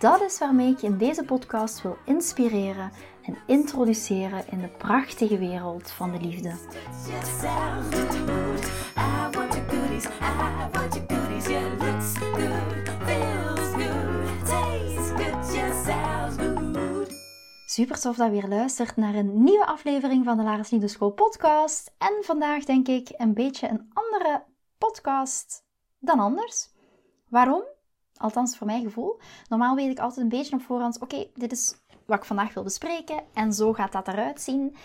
Dat is waarmee ik je in deze podcast wil inspireren en introduceren in de prachtige wereld van de liefde. Super tof dat je weer luistert naar een nieuwe aflevering van de Laris Liefdeschool podcast. En vandaag denk ik een beetje een andere podcast dan anders. Waarom? Althans, voor mijn gevoel. Normaal weet ik altijd een beetje op voorhand: oké, dit is wat ik vandaag wil bespreken en zo gaat dat eruit zien.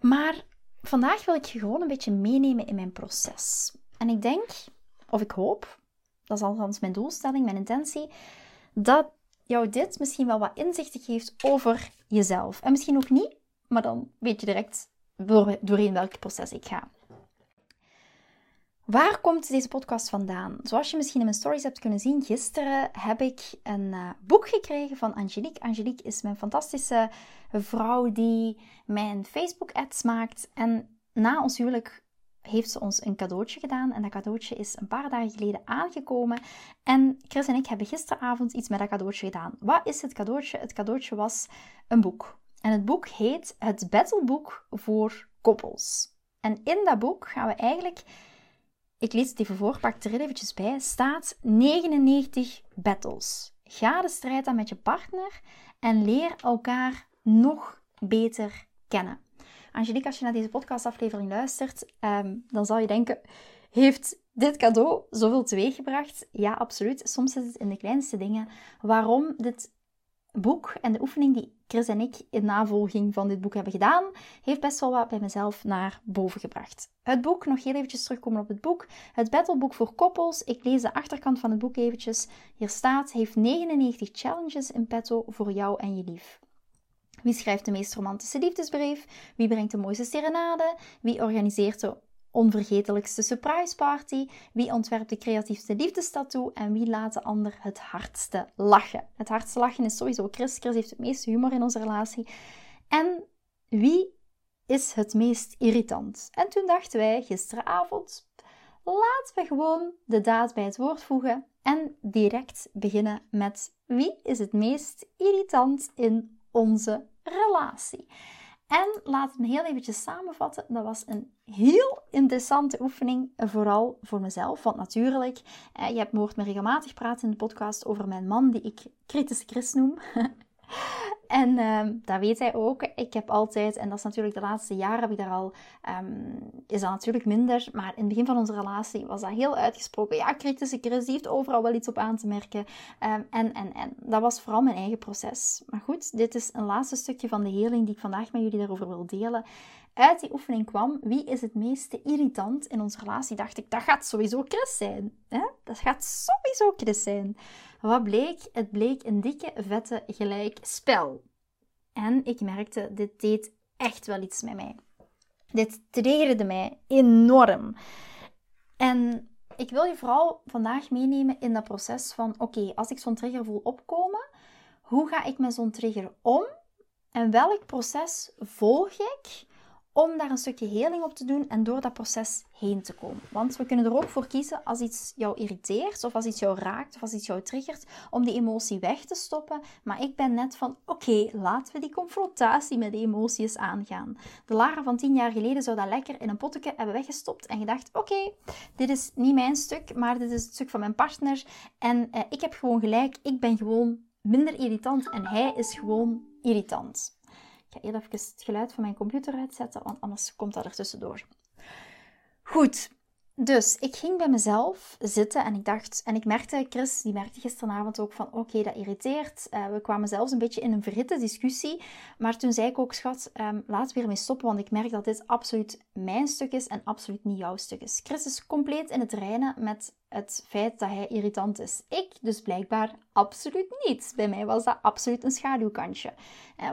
Maar vandaag wil ik je gewoon een beetje meenemen in mijn proces. En ik denk, of ik hoop, dat is althans mijn doelstelling, mijn intentie, dat jou dit misschien wel wat inzichten geeft over jezelf. En misschien ook niet, maar dan weet je direct doorheen welk proces ik ga. Waar komt deze podcast vandaan? Zoals je misschien in mijn stories hebt kunnen zien, gisteren heb ik een uh, boek gekregen van Angelique. Angelique is mijn fantastische vrouw die mijn Facebook-ads maakt. En na ons huwelijk heeft ze ons een cadeautje gedaan. En dat cadeautje is een paar dagen geleden aangekomen. En Chris en ik hebben gisteravond iets met dat cadeautje gedaan. Wat is het cadeautje? Het cadeautje was een boek. En het boek heet Het Battleboek voor Koppels. En in dat boek gaan we eigenlijk ik lees het even voor, pak er eventjes bij, staat 99 battles. Ga de strijd aan met je partner en leer elkaar nog beter kennen. Angelique, als je naar deze podcastaflevering luistert, ehm, dan zal je denken, heeft dit cadeau zoveel teweeggebracht? Ja, absoluut. Soms zit het in de kleinste dingen. Waarom dit boek en de oefening die Chris en ik in navolging van dit boek hebben gedaan, heeft best wel wat bij mezelf naar boven gebracht. Het boek, nog heel eventjes terugkomen op het boek. Het battleboek voor koppels. Ik lees de achterkant van het boek eventjes. Hier staat, heeft 99 challenges in petto voor jou en je lief. Wie schrijft de meest romantische liefdesbrief? Wie brengt de mooiste serenade? Wie organiseert de onvergetelijkste surprise party? Wie ontwerpt de creatiefste liefdestattoo? En wie laat de ander het hardste lachen? Het hardste lachen is sowieso Chris. Chris heeft het meeste humor in onze relatie. En wie is het meest irritant? En toen dachten wij gisteravond, laten we gewoon de daad bij het woord voegen en direct beginnen met wie is het meest irritant in onze relatie. En laat me heel eventjes samenvatten. Dat was een heel interessante oefening, vooral voor mezelf. Want natuurlijk, eh, je hebt me hoort me regelmatig praten in de podcast over mijn man, die ik kritische Chris noem. En um, dat weet hij ook. Ik heb altijd, en dat is natuurlijk de laatste jaren, heb ik daar al, um, is dat natuurlijk minder. Maar in het begin van onze relatie was dat heel uitgesproken. Ja, kritische Chris, die heeft overal wel iets op aan te merken. Um, en, en, en dat was vooral mijn eigen proces. Maar goed, dit is een laatste stukje van de heling die ik vandaag met jullie daarover wil delen. Uit die oefening kwam, wie is het meeste irritant in onze relatie? Dacht ik, dat gaat sowieso Chris zijn. Hè? Dat gaat sowieso Chris zijn. Wat bleek? Het bleek een dikke, vette gelijk spel. En ik merkte, dit deed echt wel iets met mij. Dit triggerde mij enorm. En ik wil je vooral vandaag meenemen in dat proces van: oké, als ik zo'n trigger voel opkomen, hoe ga ik met zo'n trigger om? En welk proces volg ik om daar een stukje heling op te doen en door dat proces heen te komen. Want we kunnen er ook voor kiezen als iets jou irriteert of als iets jou raakt of als iets jou triggert, om die emotie weg te stoppen. Maar ik ben net van, oké, laten we die confrontatie met die emoties aangaan. De Lara van tien jaar geleden zou dat lekker in een potje hebben weggestopt en gedacht, oké, dit is niet mijn stuk, maar dit is het stuk van mijn partner. En eh, ik heb gewoon gelijk, ik ben gewoon minder irritant en hij is gewoon irritant. Ik ga even het geluid van mijn computer uitzetten, want anders komt dat er tussendoor. Goed, dus ik ging bij mezelf zitten en ik dacht, en ik merkte, Chris, die merkte gisteravond ook van, oké, dat irriteert. Uh, we kwamen zelfs een beetje in een verhitte discussie. Maar toen zei ik ook, schat, um, laat weer mee stoppen, want ik merk dat dit absoluut mijn stuk is en absoluut niet jouw stuk is. Chris is compleet in het reinen met het feit dat hij irritant is. Ik dus blijkbaar absoluut niet. Bij mij was dat absoluut een schaduwkantje.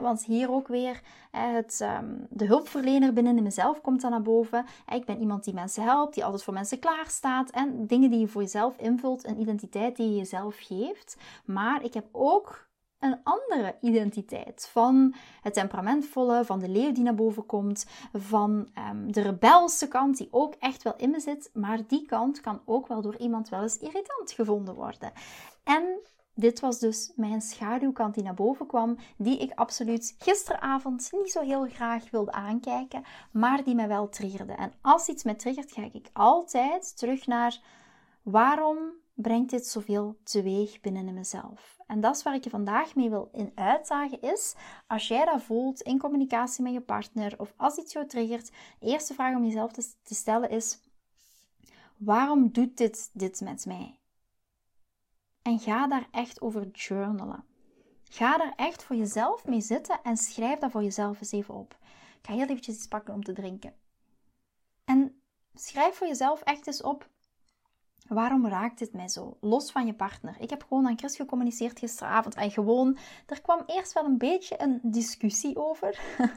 Want hier ook weer het, ehm, de hulpverlener binnen in mezelf komt dan naar boven. Ik ben iemand die mensen helpt, die altijd voor mensen klaarstaat. En dingen die je voor jezelf invult, een identiteit die je jezelf geeft. Maar ik heb ook een andere identiteit. Van het temperamentvolle, van de leeuw die naar boven komt, van um, de rebelse kant die ook echt wel in me zit. Maar die kant kan ook wel door iemand wel eens irritant gevonden worden. En dit was dus mijn schaduwkant die naar boven kwam, die ik absoluut gisteravond niet zo heel graag wilde aankijken, maar die mij wel triggerde. En als iets me triggert, ga ik altijd terug naar waarom brengt dit zoveel teweeg binnen in mezelf? En dat is waar ik je vandaag mee wil in uitdagen is, als jij dat voelt in communicatie met je partner of als iets jou triggert, de eerste vraag om jezelf te, te stellen is, waarom doet dit dit met mij? En ga daar echt over journalen. Ga daar echt voor jezelf mee zitten en schrijf dat voor jezelf eens even op. Ik ga heel eventjes iets pakken om te drinken. En schrijf voor jezelf echt eens op Waarom raakt dit mij zo? Los van je partner. Ik heb gewoon aan Chris gecommuniceerd gisteravond en gewoon, er kwam eerst wel een beetje een discussie over.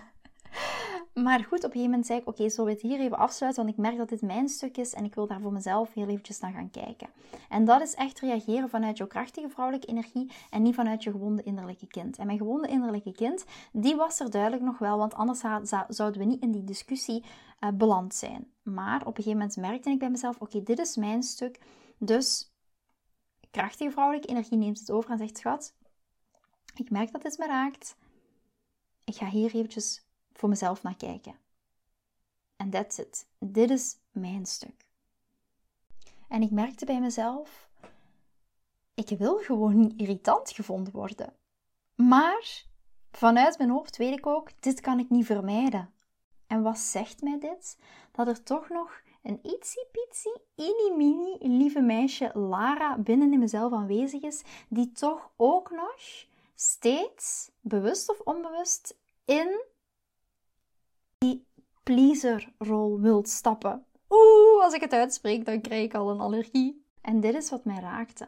maar goed, op een gegeven moment zei ik, oké, zullen we het hier even afsluiten, want ik merk dat dit mijn stuk is en ik wil daar voor mezelf heel eventjes naar gaan kijken. En dat is echt reageren vanuit jouw krachtige vrouwelijke energie en niet vanuit je gewonde innerlijke kind. En mijn gewonde innerlijke kind, die was er duidelijk nog wel, want anders zouden we niet in die discussie uh, beland zijn. Maar op een gegeven moment merkte ik bij mezelf: oké, dit is mijn stuk. Dus krachtige vrouwelijke energie neemt het over en zegt: Schat, ik merk dat dit me raakt. Ik ga hier eventjes voor mezelf naar kijken. En that's it. Dit is mijn stuk. En ik merkte bij mezelf: ik wil gewoon niet irritant gevonden worden. Maar vanuit mijn hoofd weet ik ook: dit kan ik niet vermijden. En wat zegt mij dit? Dat er toch nog een ietsie pitsie, ini mini lieve meisje Lara binnen in mezelf aanwezig is, die toch ook nog steeds, bewust of onbewust, in die pleaserrol wilt stappen. Oeh, als ik het uitspreek, dan krijg ik al een allergie. En dit is wat mij raakte.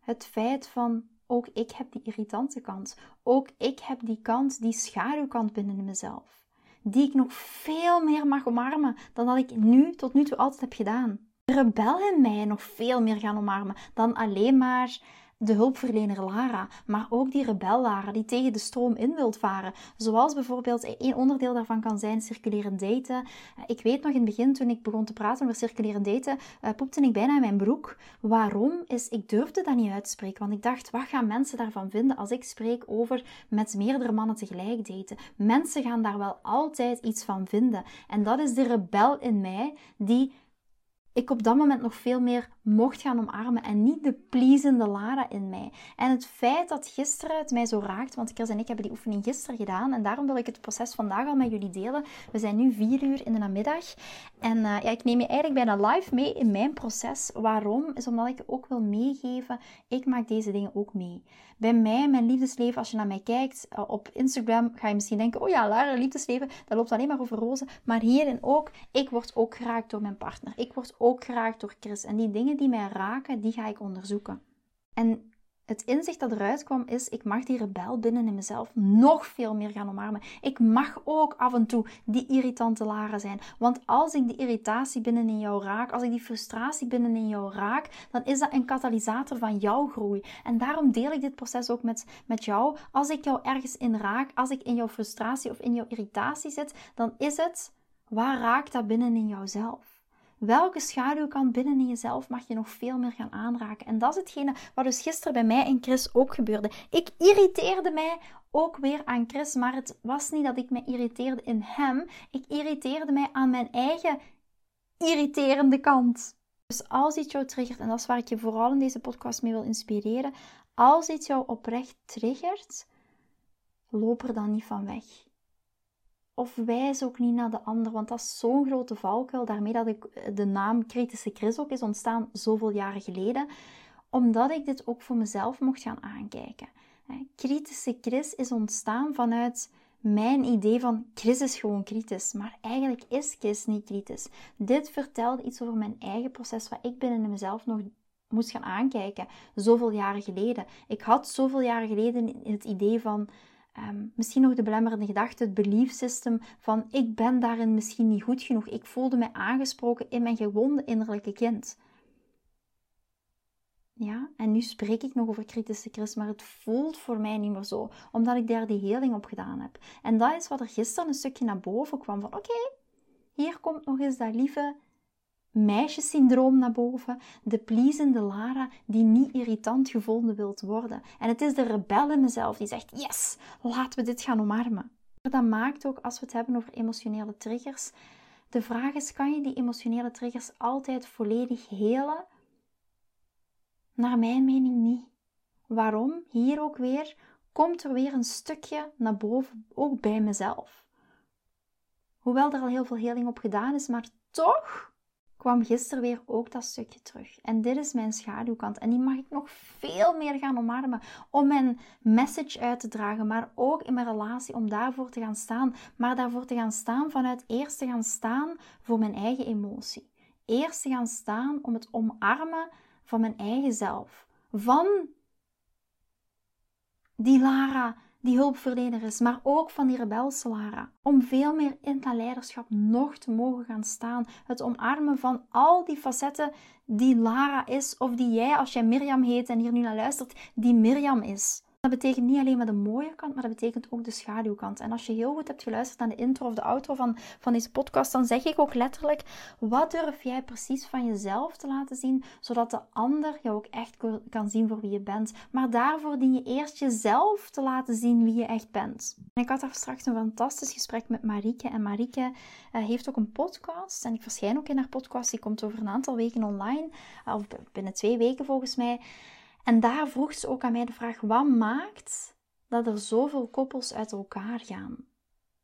Het feit van ook ik heb die irritante kant. Ook ik heb die kant, die schaduwkant binnen in mezelf die ik nog veel meer mag omarmen dan dat ik nu tot nu toe altijd heb gedaan. De rebel in mij nog veel meer gaan omarmen dan alleen maar de hulpverlener Lara, maar ook die rebel Lara die tegen de stroom in wilt varen. Zoals bijvoorbeeld één onderdeel daarvan kan zijn circulerend daten. Ik weet nog in het begin, toen ik begon te praten over circulerend daten, uh, poepte ik bijna in mijn broek. Waarom? Is, ik durfde dat niet uitspreken, want ik dacht, wat gaan mensen daarvan vinden als ik spreek over met meerdere mannen tegelijk daten? Mensen gaan daar wel altijd iets van vinden. En dat is de rebel in mij die ik op dat moment nog veel meer mocht gaan omarmen en niet de pleasende Lara in mij. En het feit dat gisteren het mij zo raakt, want Chris en ik hebben die oefening gisteren gedaan en daarom wil ik het proces vandaag al met jullie delen. We zijn nu vier uur in de namiddag en uh, ja, ik neem je eigenlijk bijna live mee in mijn proces. Waarom? Is omdat ik ook wil meegeven, ik maak deze dingen ook mee. Bij mij, mijn liefdesleven, als je naar mij kijkt uh, op Instagram, ga je misschien denken, oh ja, Lara, liefdesleven, dat loopt alleen maar over rozen. Maar hierin ook, ik word ook geraakt door mijn partner. Ik word ook geraakt door Chris. En die dingen die mij raken, die ga ik onderzoeken. En het inzicht dat eruit kwam is, ik mag die rebel binnen in mezelf nog veel meer gaan omarmen. Ik mag ook af en toe die irritante Lara zijn. Want als ik die irritatie binnen in jou raak, als ik die frustratie binnen in jou raak, dan is dat een katalysator van jouw groei. En daarom deel ik dit proces ook met, met jou. Als ik jou ergens in raak, als ik in jouw frustratie of in jouw irritatie zit, dan is het, waar raakt dat binnen in jouzelf? Welke schaduwkant binnen in jezelf mag je nog veel meer gaan aanraken? En dat is hetgene wat dus gisteren bij mij en Chris ook gebeurde. Ik irriteerde mij ook weer aan Chris, maar het was niet dat ik me irriteerde in hem. Ik irriteerde mij aan mijn eigen irriterende kant. Dus als iets jou triggert, en dat is waar ik je vooral in deze podcast mee wil inspireren, als iets jou oprecht triggert, loop er dan niet van weg of wijs ook niet naar de ander, want dat is zo'n grote valkuil. Daarmee dat ik eh, de naam Kritische Chris ook is ontstaan zoveel jaren geleden, omdat ik dit ook voor mezelf mocht gaan aankijken. Kritische Chris is ontstaan vanuit mijn idee van Chris is gewoon kritisch. Maar eigenlijk is Chris niet kritisch. Dit vertelde iets over mijn eigen proces, wat ik binnen mezelf nog moest gaan aankijken. Zoveel jaren geleden. Ik had zoveel jaren geleden het idee van. Ehm, misschien nog de belemmerende gedachte, het belief system van ik ben daarin misschien niet goed genoeg. Ik voelde mij aangesproken in mijn gewonde innerlijke kind. Ja, en nu spreek ik nog over kritische Chris, maar het voelt voor mij niet meer zo, omdat ik daar die heling op gedaan heb. En dat is wat er gisteren een stukje naar boven kwam van oké, hier komt nog eens dat lieve meisjesyndroom naar boven, de pleasende Lara die niet irritant gevonden wilt worden. En het is de rebel in mezelf die zegt yes, laten we dit gaan omarmen. Dat maakt ook, als we het hebben over emotionele triggers, de vraag is, kan je die emotionele triggers altijd volledig helen? Naar mijn mening niet. Waarom? Hier ook weer komt er weer een stukje naar boven, ook bij mezelf. Hoewel er al heel veel heling op gedaan is, maar toch kwam gisteren weer ook dat stukje terug. En dit is mijn schaduwkant. En die mag ik nog veel meer gaan omarmen. Om mijn message uit te dragen. Maar ook in mijn relatie om daarvoor te gaan staan. Maar daarvoor te gaan staan vanuit eerst te gaan staan voor mijn eigen emotie. Eerst te gaan staan om het omarmen van mijn eigen zelf. Van die Lara die hulpverlener is, maar ook van die rebelse Lara. Om veel meer in dat leiderschap nog te mogen gaan staan. Het omarmen van al die facetten die Lara is, of die jij, als jij Mirjam heet en hier nu naar luistert, die Mirjam is. Dat betekent niet alleen maar de mooie kant, maar dat betekent ook de schaduwkant. En als je heel goed hebt geluisterd naar de intro of de outro van, van deze podcast, dan zeg ik ook letterlijk: wat durf jij precies van jezelf te laten zien, zodat de ander jou ook echt kan zien voor wie je bent. Maar daarvoor dien je eerst jezelf te laten zien wie je echt bent. En ik had daar straks een fantastisch gesprek met Marieke. En Marieke uh, heeft ook een podcast. En ik verschijn ook in haar podcast. Die komt over een aantal weken online, of binnen twee weken volgens mij. En daar vroeg ze ook aan mij de vraag: wat maakt dat er zoveel koppels uit elkaar gaan?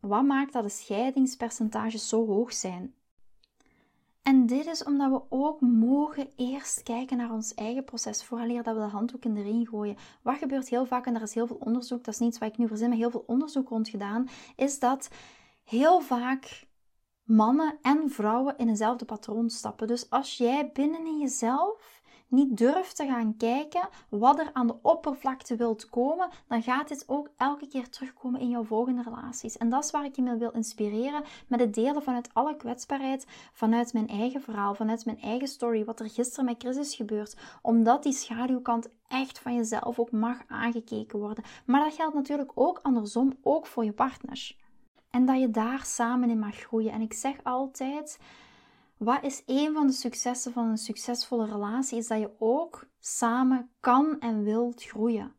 Wat maakt dat de scheidingspercentages zo hoog zijn? En dit is omdat we ook mogen eerst kijken naar ons eigen proces, vooraleer dat we de handdoek in de ring gooien. Wat gebeurt heel vaak, en er is heel veel onderzoek, dat is niets wat ik nu verzin, maar heel veel onderzoek rond gedaan, is dat heel vaak mannen en vrouwen in eenzelfde patroon stappen. Dus als jij binnen in jezelf niet durft te gaan kijken wat er aan de oppervlakte wilt komen, dan gaat dit ook elke keer terugkomen in jouw volgende relaties. En dat is waar ik je mee wil inspireren met het delen vanuit alle kwetsbaarheid, vanuit mijn eigen verhaal, vanuit mijn eigen story, wat er gisteren met Chris is gebeurd, omdat die schaduwkant echt van jezelf ook mag aangekeken worden. Maar dat geldt natuurlijk ook andersom, ook voor je partners. En dat je daar samen in mag groeien. En ik zeg altijd, wat is een van de successen van een succesvolle relatie? Is dat je ook samen kan en wilt groeien.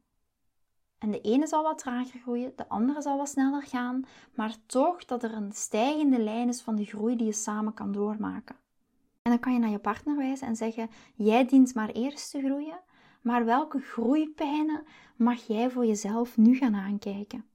En de ene zal wat trager groeien, de andere zal wat sneller gaan, maar toch dat er een stijgende lijn is van de groei die je samen kan doormaken. En dan kan je naar je partner wijzen en zeggen: Jij dient maar eerst te groeien, maar welke groeipijnen mag jij voor jezelf nu gaan aankijken?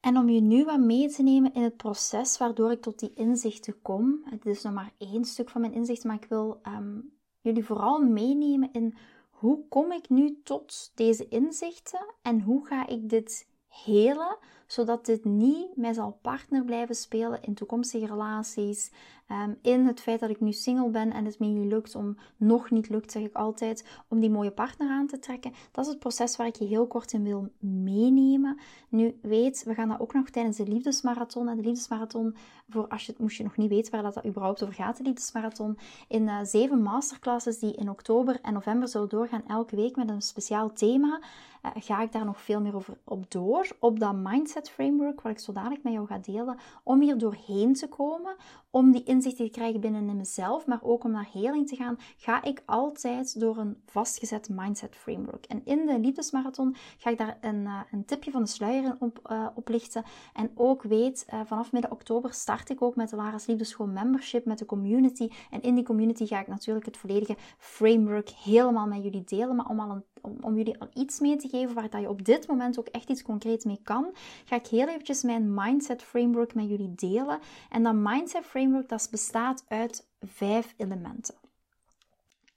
En om je nu wat mee te nemen in het proces waardoor ik tot die inzichten kom. Het is nog maar één stuk van mijn inzichten, maar ik wil ehm, jullie vooral meenemen in hoe kom ik nu tot deze inzichten en hoe ga ik dit helen, zodat dit niet mij zal partner blijven spelen in toekomstige relaties, Ehm, in het feit dat ik nu single ben en het me niet lukt om, nog niet lukt, zeg ik altijd, om die mooie partner aan te trekken. Dat is het proces waar ik je heel kort in wil meenemen. Nu, weet, we gaan dat ook nog tijdens de liefdesmarathon. En de liefdesmarathon, voor als je moest je nog niet weten waar dat, dat überhaupt over gaat, de liefdesmarathon. In uh, zeven masterclasses die in oktober en november zullen doorgaan, elke week met een speciaal thema. Uh, ga ik daar nog veel meer over op door. Op dat mindset framework, wat ik zo dadelijk met jou ga delen. Om hier doorheen te komen, om die te krijgen binnen in mezelf, maar ook om naar heling te gaan, ga ik altijd door een vastgezet mindset framework. En in de liefdesmarathon ga ik daar een, uh, een tipje van de sluier op, uh, oplichten. En ook weet, uh, vanaf midden oktober start ik ook met de Lara's Liefdeschool membership, met de community. En in die community ga ik natuurlijk het volledige framework helemaal met jullie delen. Maar om, al een, om, jullie al iets mee te geven waar dat je op dit moment ook echt iets concreets mee kan, ga ik heel eventjes mijn mindset framework met jullie delen. En dat mindset framework, dat bestaat uit vijf elementen.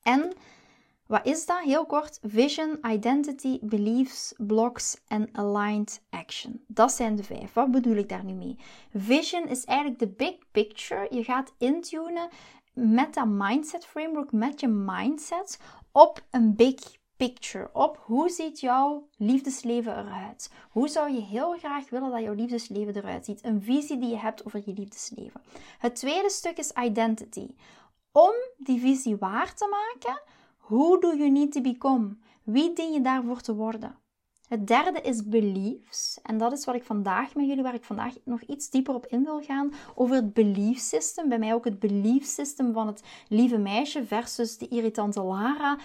En Wat is dat? Heel kort: vision, identity, beliefs, blocks en aligned action. Dat zijn de vijf. Wat bedoel ik daar nu mee? Vision is eigenlijk de big picture. Je gaat intunen met dat mindset framework, met je mindset op een big picture. Op hoe ziet jouw liefdesleven eruit? Hoe zou je heel graag willen dat jouw liefdesleven eruit ziet? Een visie die je hebt over je liefdesleven. Het tweede stuk is identity. Om die visie waar te maken, hoe do you need to become? Wie dien je daarvoor te worden? Het derde is beliefs. En dat is wat ik vandaag met jullie, waar ik vandaag nog iets dieper op in wil gaan. Over het belief system. Bij mij ook het belief system van het lieve meisje versus de irritante Lara.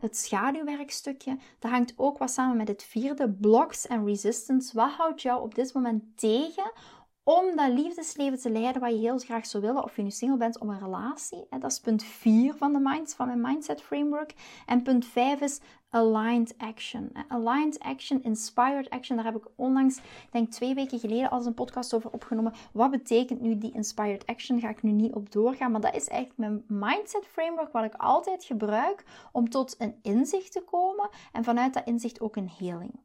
Het schaduwwerkstukje. Dat hangt ook wat samen met het vierde. Blocks en resistance. Wat houdt jou op dit moment tegen om dat liefdesleven te leiden wat je heel graag zou willen, of je nu single bent, om een relatie. Dat is punt 4 van, van mijn mindset framework. En punt 5 is aligned action. Aligned action, inspired action, daar heb ik onlangs, denk twee weken geleden, als een podcast over opgenomen. Wat betekent nu die inspired action? Ga ik nu niet op doorgaan, maar dat is eigenlijk mijn mindset framework, wat ik altijd gebruik om tot een inzicht te komen en vanuit dat inzicht ook een heling.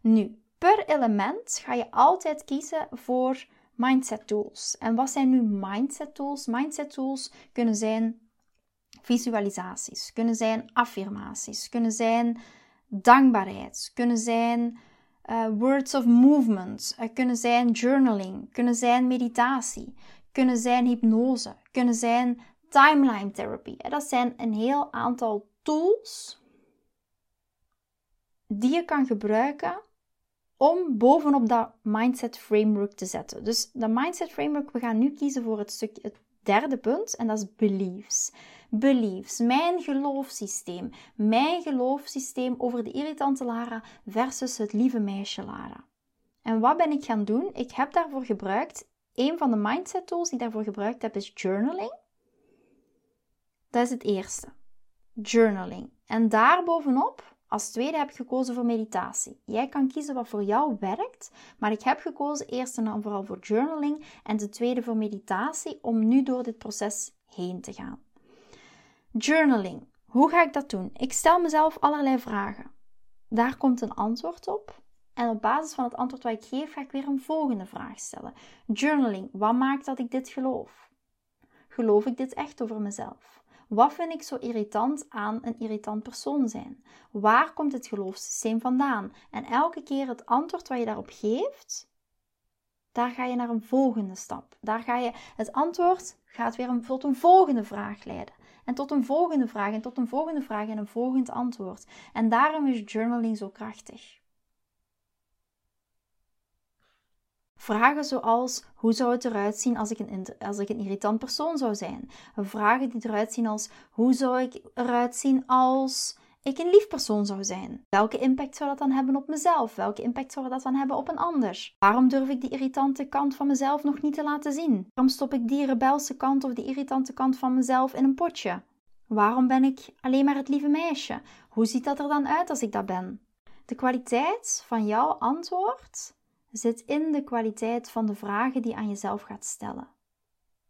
Nu, per element ga je altijd kiezen voor mindset tools. En wat zijn nu mindset tools? Mindset tools kunnen zijn visualisaties, kunnen zijn affirmaties, kunnen zijn dankbaarheid, kunnen zijn uh, words of movement, uh, kunnen zijn journaling, kunnen zijn meditatie, kunnen zijn hypnose, kunnen zijn timeline therapy. Dat zijn een heel aantal tools die je kan gebruiken om bovenop dat mindset framework te zetten. Dus dat mindset framework, we gaan nu kiezen voor het stukje, het derde punt, en dat is beliefs. Beliefs, mijn geloofssysteem. Mijn geloofssysteem over de irritante Lara versus het lieve meisje Lara. En wat ben ik gaan doen? Ik heb daarvoor gebruikt, een van de mindset tools die ik daarvoor gebruikt heb, is journaling. Dat is het eerste. Journaling. En daarbovenop als tweede heb ik gekozen voor meditatie. Jij kan kiezen wat voor jou werkt, maar ik heb gekozen eerst en dan vooral voor journaling en de tweede voor meditatie om nu door dit proces heen te gaan. Journaling. Hoe ga ik dat doen? Ik stel mezelf allerlei vragen. Daar komt een antwoord op. En op basis van het antwoord wat ik geef, ga ik weer een volgende vraag stellen. Journaling. Wat maakt dat ik dit geloof? Geloof ik dit echt over mezelf? Wat vind ik zo irritant aan een irritant persoon zijn? Waar komt het geloofssysteem vandaan? En elke keer het antwoord wat je daarop geeft, daar ga je naar een volgende stap. Daar ga je, het antwoord gaat weer tot een volgende vraag leiden. En tot een volgende vraag en tot een volgende vraag en een volgend antwoord. En daarom is journaling zo krachtig. Vragen zoals: hoe zou het eruit zien als ik, een, als ik een irritant persoon zou zijn? Vragen die eruit zien als: hoe zou ik eruit zien als ik een lief persoon zou zijn? Welke impact zou dat dan hebben op mezelf? Welke impact zou dat dan hebben op een ander? Waarom durf ik die irritante kant van mezelf nog niet te laten zien? Waarom stop ik die rebelse kant of die irritante kant van mezelf in een potje? Waarom ben ik alleen maar het lieve meisje? Hoe ziet dat er dan uit als ik dat ben? De kwaliteit van jouw antwoord zit in de kwaliteit van de vragen die je aan jezelf gaat stellen.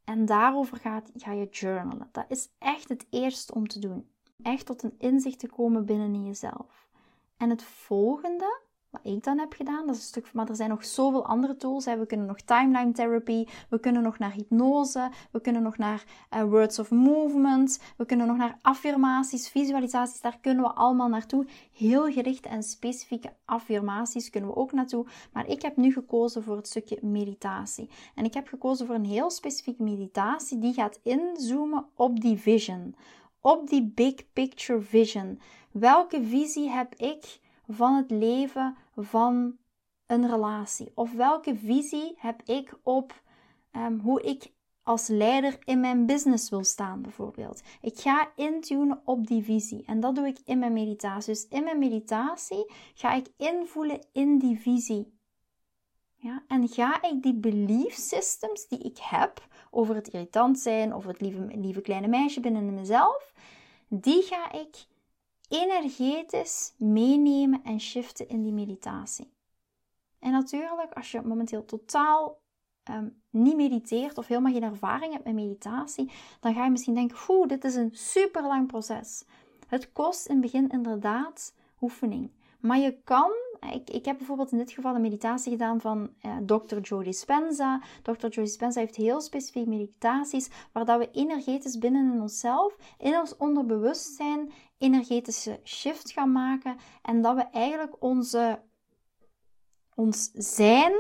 En daarover gaat, ga je journalen. Dat is echt het eerste om te doen. Echt tot een inzicht te komen binnen in jezelf. En het volgende wat ik dan heb gedaan, dat is een stuk, maar er zijn nog zoveel andere tools. We kunnen nog timeline therapy, we kunnen nog naar hypnose, we kunnen nog naar uh, words of movement, we kunnen nog naar affirmaties, visualisaties, daar kunnen we allemaal naartoe. Heel gerichte en specifieke affirmaties kunnen we ook naartoe. Maar ik heb nu gekozen voor het stukje meditatie. En ik heb gekozen voor een heel specifieke meditatie die gaat inzoomen op die vision, op die big picture vision. Welke visie heb ik? van het leven van een relatie? Of welke visie heb ik op um, hoe ik als leider in mijn business wil staan, bijvoorbeeld? Ik ga intunen op die visie en dat doe ik in mijn meditatie. Dus in mijn meditatie ga ik invoelen in die visie. Ja, en ga ik die belief systems die ik heb over het irritant zijn, of het lieve, lieve kleine meisje binnen mezelf, die ga ik energetisch meenemen en shiften in die meditatie. En natuurlijk, als je momenteel totaal um, niet mediteert of helemaal geen ervaring hebt met meditatie, dan ga je misschien denken: oeh, dit is een super lang proces. Het kost in het begin inderdaad oefening. Maar je kan, ik, ik heb bijvoorbeeld in dit geval een meditatie gedaan van eh, Dr. Joe Dispenza. Dr. Joe Dispenza heeft heel specifieke meditaties waar dat we energetisch binnen in onszelf, in ons onderbewustzijn, energetische shift gaan maken. En dat we eigenlijk onze, ons zijn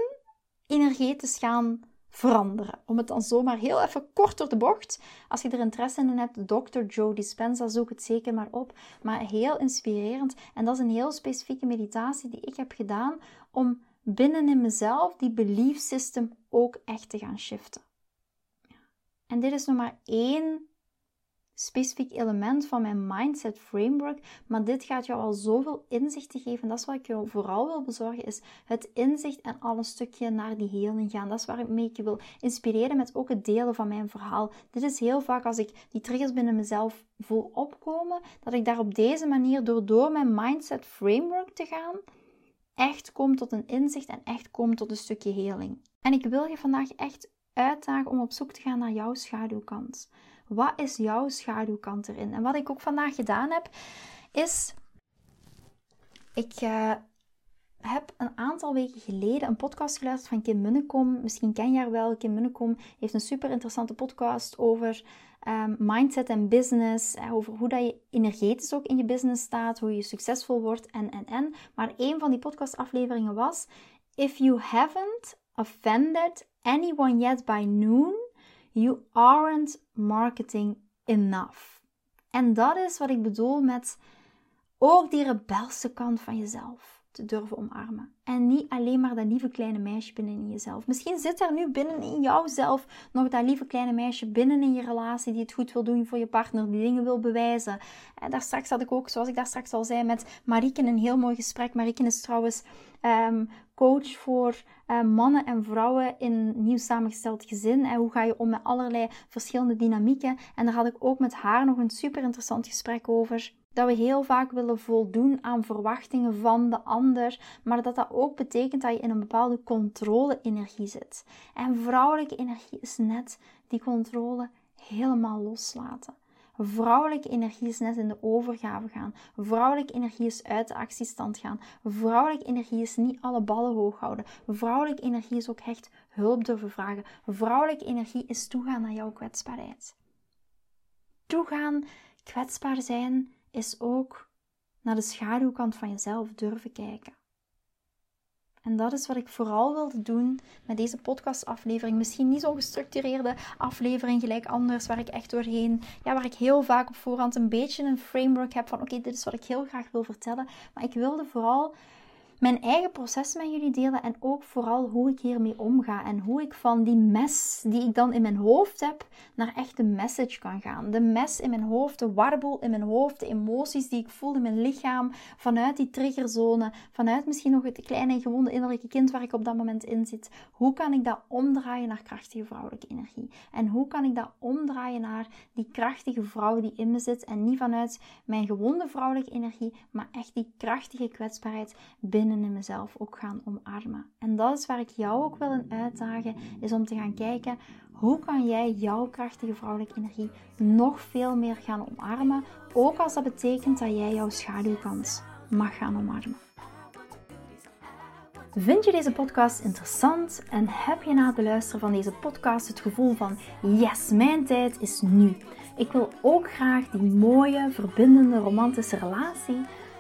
energetisch gaan veranderen. Om het dan zomaar heel even kort door de bocht. Als je er interesse in hebt, Dr. Joe Dispenza, zoek het zeker maar op. Maar heel inspirerend. En dat is een heel specifieke meditatie die ik heb gedaan om binnen in mezelf die belief system ook echt te gaan shiften. En dit is nog maar één specifiek element van mijn mindset framework, maar dit gaat jou al zoveel inzichten geven. Dat is wat ik jou vooral wil bezorgen, is het inzicht en al een stukje naar die heling gaan. Dat is waar ik je wil inspireren met ook het delen van mijn verhaal. Dit is heel vaak als ik die triggers binnen mezelf voel opkomen, dat ik daar op deze manier door, door mijn mindset framework te gaan, echt kom tot een inzicht en echt kom tot een stukje heling. En ik wil je vandaag echt uitdagen om op zoek te gaan naar jouw schaduwkant. Wat is jouw schaduwkant erin? En wat ik ook vandaag gedaan heb, is. Ik uh, heb een aantal weken geleden een podcast geluisterd van Kim Munnekom. Misschien ken je haar wel. Kim Munnekom heeft een super interessante podcast over um, mindset en business. Over hoe dat je energetisch ook in je business staat. Hoe je succesvol wordt en, en, en. Maar een van die podcastafleveringen was... If you haven't offended anyone yet by noon... You aren't marketing enough. En dat is wat ik bedoel met ook die rebelse kant van jezelf te durven omarmen. En niet alleen maar dat lieve kleine meisje binnen in jezelf. Misschien zit er nu binnen in jouzelf nog dat lieve kleine meisje binnen in je relatie die het goed wil doen voor je partner, die dingen wil bewijzen. En daar straks had ik ook, zoals ik daar straks al zei, met Marieke een heel mooi gesprek. Marieke is trouwens ehm, coach voor uh, mannen en vrouwen in nieuw samengesteld gezin. En hoe ga je om met allerlei verschillende dynamieken. En daar had ik ook met haar nog een super interessant gesprek over. Dat we heel vaak willen voldoen aan verwachtingen van de ander, maar dat dat ook betekent dat je in een bepaalde controle-energie zit. En vrouwelijke energie is net die controle helemaal loslaten. Vrouwelijke energie is net in de overgave gaan. Vrouwelijke energie is uit de actiestand gaan. Vrouwelijke energie is niet alle ballen hoog houden. Vrouwelijke energie is ook echt hulp durven vragen. Vrouwelijke energie is toegaan naar jouw kwetsbaarheid. Toegaan, kwetsbaar zijn, is ook naar de schaduwkant van jezelf durven kijken. En dat is wat ik vooral wilde doen met deze podcastaflevering. Misschien niet zo'n gestructureerde aflevering gelijk anders, waar ik echt doorheen, ja, waar ik heel vaak op voorhand een beetje een framework heb van oké, dit is wat ik heel graag wil vertellen. Maar ik wilde vooral mijn eigen proces met jullie delen en ook vooral hoe ik hiermee omga en hoe ik van die mes die ik dan in mijn hoofd heb naar echt de message kan gaan. De mes in mijn hoofd, de warboel in mijn hoofd, de emoties die ik voel in mijn lichaam, vanuit die triggerzone, vanuit misschien nog het kleine gewonde innerlijke kind waar ik op dat moment in zit. Hoe kan ik dat omdraaien naar krachtige vrouwelijke energie? En hoe kan ik dat omdraaien naar die krachtige vrouw die in me zit en niet vanuit mijn gewonde vrouwelijke energie, maar echt die krachtige kwetsbaarheid binnen in mezelf ook gaan omarmen. En dat is waar ik jou ook wil in uitdagen, is om te gaan kijken hoe kan jij jouw krachtige vrouwelijke energie nog veel meer gaan omarmen, ook als dat betekent dat jij jouw schaduwkant mag gaan omarmen. Vind je deze podcast interessant en heb je na het beluisteren van deze podcast het gevoel van yes, mijn tijd is nu. Ik wil ook graag die mooie, verbindende, romantische relatie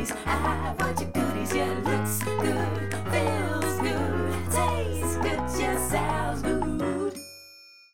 I want your goodies, I want your goodies, yeah, looks good.